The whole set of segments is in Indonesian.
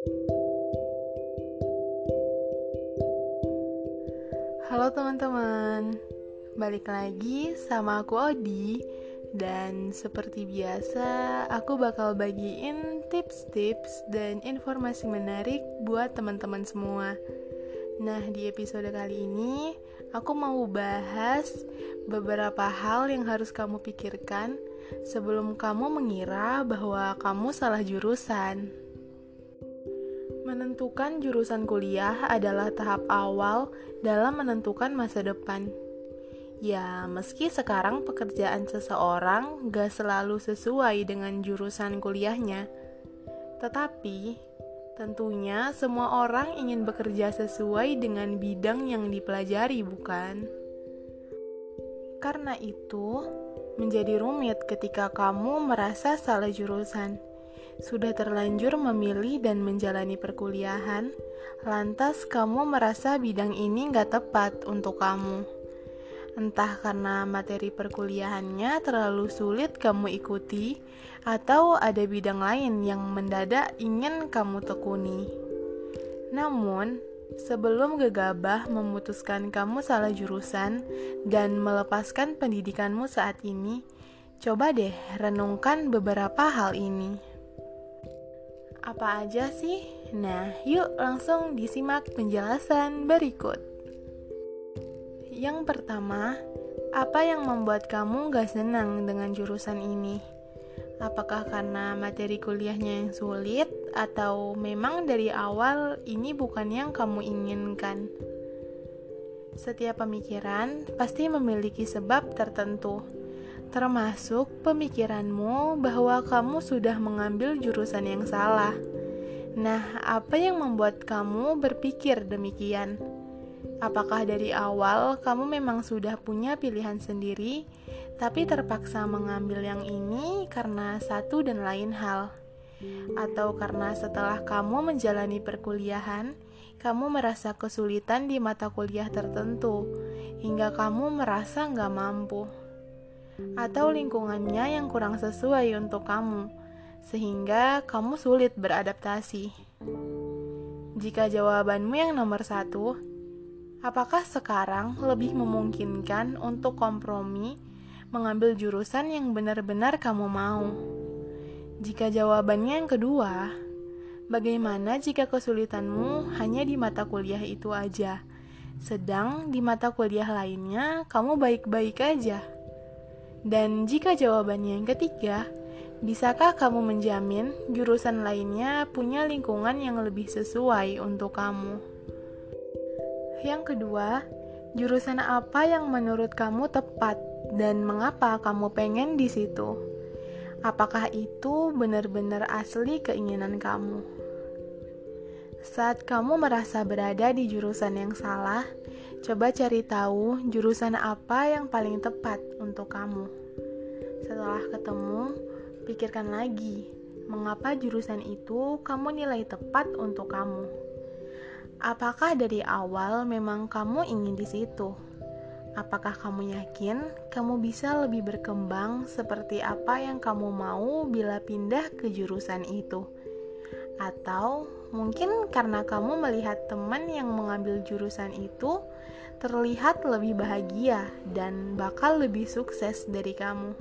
Halo teman-teman, balik lagi sama aku Odi. Dan seperti biasa, aku bakal bagiin tips-tips dan informasi menarik buat teman-teman semua. Nah, di episode kali ini, aku mau bahas beberapa hal yang harus kamu pikirkan sebelum kamu mengira bahwa kamu salah jurusan Menentukan jurusan kuliah adalah tahap awal dalam menentukan masa depan. Ya, meski sekarang pekerjaan seseorang gak selalu sesuai dengan jurusan kuliahnya, tetapi tentunya semua orang ingin bekerja sesuai dengan bidang yang dipelajari, bukan? Karena itu, menjadi rumit ketika kamu merasa salah jurusan sudah terlanjur memilih dan menjalani perkuliahan, lantas kamu merasa bidang ini nggak tepat untuk kamu. Entah karena materi perkuliahannya terlalu sulit kamu ikuti, atau ada bidang lain yang mendadak ingin kamu tekuni. Namun, sebelum gegabah memutuskan kamu salah jurusan dan melepaskan pendidikanmu saat ini, coba deh renungkan beberapa hal ini. Apa aja sih? Nah, yuk langsung disimak penjelasan berikut. Yang pertama, apa yang membuat kamu gak senang dengan jurusan ini? Apakah karena materi kuliahnya yang sulit, atau memang dari awal ini bukan yang kamu inginkan? Setiap pemikiran pasti memiliki sebab tertentu termasuk pemikiranmu bahwa kamu sudah mengambil jurusan yang salah. Nah, apa yang membuat kamu berpikir demikian? Apakah dari awal kamu memang sudah punya pilihan sendiri, tapi terpaksa mengambil yang ini karena satu dan lain hal? Atau karena setelah kamu menjalani perkuliahan, kamu merasa kesulitan di mata kuliah tertentu, hingga kamu merasa nggak mampu? Atau lingkungannya yang kurang sesuai untuk kamu, sehingga kamu sulit beradaptasi. Jika jawabanmu yang nomor satu, apakah sekarang lebih memungkinkan untuk kompromi mengambil jurusan yang benar-benar kamu mau? Jika jawabannya yang kedua, bagaimana jika kesulitanmu hanya di mata kuliah itu aja, sedang di mata kuliah lainnya kamu baik-baik aja? Dan jika jawabannya yang ketiga, bisakah kamu menjamin jurusan lainnya punya lingkungan yang lebih sesuai untuk kamu? Yang kedua, jurusan apa yang menurut kamu tepat dan mengapa kamu pengen di situ? Apakah itu benar-benar asli keinginan kamu? Saat kamu merasa berada di jurusan yang salah, Coba cari tahu jurusan apa yang paling tepat untuk kamu. Setelah ketemu, pikirkan lagi mengapa jurusan itu kamu nilai tepat untuk kamu. Apakah dari awal memang kamu ingin di situ? Apakah kamu yakin kamu bisa lebih berkembang seperti apa yang kamu mau bila pindah ke jurusan itu? Atau mungkin karena kamu melihat teman yang mengambil jurusan itu terlihat lebih bahagia dan bakal lebih sukses dari kamu.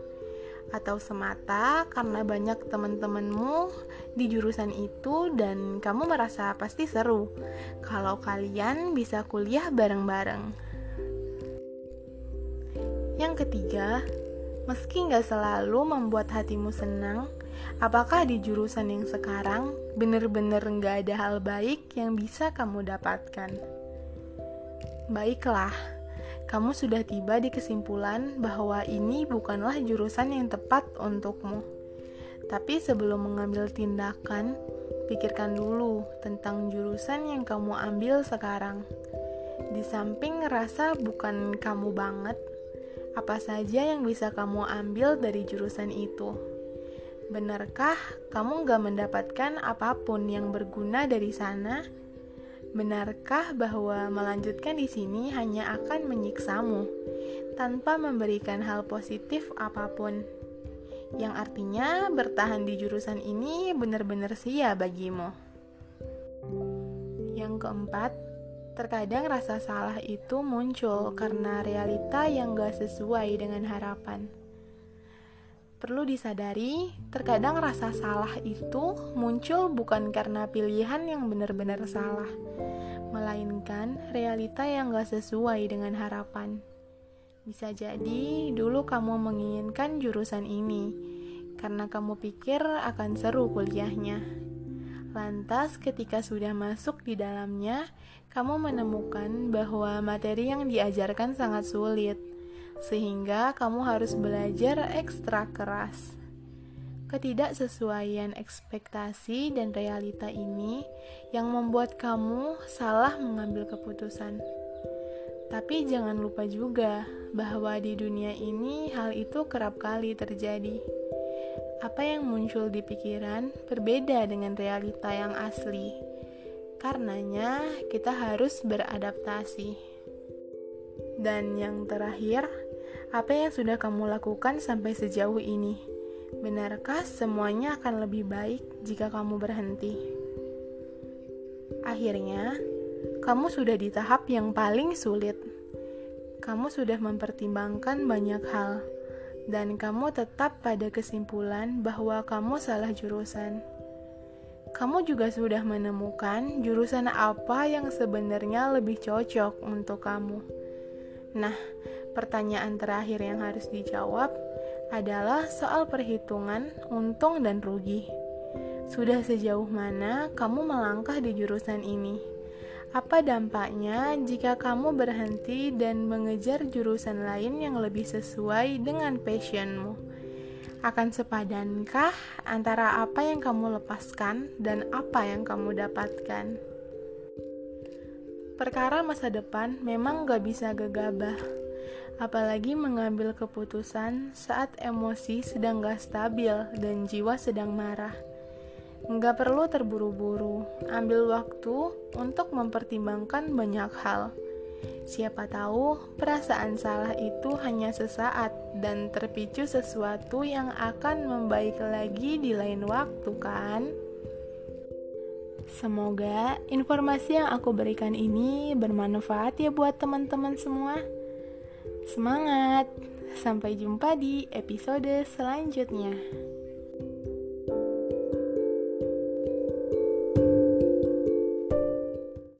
Atau semata karena banyak teman-temanmu di jurusan itu dan kamu merasa pasti seru kalau kalian bisa kuliah bareng-bareng. Yang ketiga, meski nggak selalu membuat hatimu senang, apakah di jurusan yang sekarang bener-bener nggak ada hal baik yang bisa kamu dapatkan? Baiklah, kamu sudah tiba di kesimpulan bahwa ini bukanlah jurusan yang tepat untukmu. Tapi sebelum mengambil tindakan, pikirkan dulu tentang jurusan yang kamu ambil sekarang. Di samping rasa bukan kamu banget, apa saja yang bisa kamu ambil dari jurusan itu? Benarkah kamu gak mendapatkan apa pun yang berguna dari sana? Benarkah bahwa melanjutkan di sini hanya akan menyiksamu tanpa memberikan hal positif apa pun? Yang artinya bertahan di jurusan ini benar-benar sia bagimu. Yang keempat, terkadang rasa salah itu muncul karena realita yang gak sesuai dengan harapan. Perlu disadari, terkadang rasa salah itu muncul bukan karena pilihan yang benar-benar salah, melainkan realita yang gak sesuai dengan harapan. Bisa jadi dulu kamu menginginkan jurusan ini karena kamu pikir akan seru kuliahnya. Lantas, ketika sudah masuk di dalamnya, kamu menemukan bahwa materi yang diajarkan sangat sulit sehingga kamu harus belajar ekstra keras. Ketidaksesuaian ekspektasi dan realita ini yang membuat kamu salah mengambil keputusan. Tapi jangan lupa juga bahwa di dunia ini hal itu kerap kali terjadi. Apa yang muncul di pikiran berbeda dengan realita yang asli. Karenanya, kita harus beradaptasi. Dan yang terakhir, apa yang sudah kamu lakukan sampai sejauh ini? Benarkah semuanya akan lebih baik jika kamu berhenti? Akhirnya, kamu sudah di tahap yang paling sulit. Kamu sudah mempertimbangkan banyak hal, dan kamu tetap pada kesimpulan bahwa kamu salah jurusan. Kamu juga sudah menemukan jurusan apa yang sebenarnya lebih cocok untuk kamu. Nah, pertanyaan terakhir yang harus dijawab adalah soal perhitungan untung dan rugi. Sudah sejauh mana kamu melangkah di jurusan ini? Apa dampaknya jika kamu berhenti dan mengejar jurusan lain yang lebih sesuai dengan passionmu? Akan sepadankah antara apa yang kamu lepaskan dan apa yang kamu dapatkan? Perkara masa depan memang gak bisa gegabah apalagi mengambil keputusan saat emosi sedang gak stabil dan jiwa sedang marah. Nggak perlu terburu-buru, ambil waktu untuk mempertimbangkan banyak hal. Siapa tahu perasaan salah itu hanya sesaat dan terpicu sesuatu yang akan membaik lagi di lain waktu, kan? Semoga informasi yang aku berikan ini bermanfaat ya buat teman-teman semua. Semangat! Sampai jumpa di episode selanjutnya.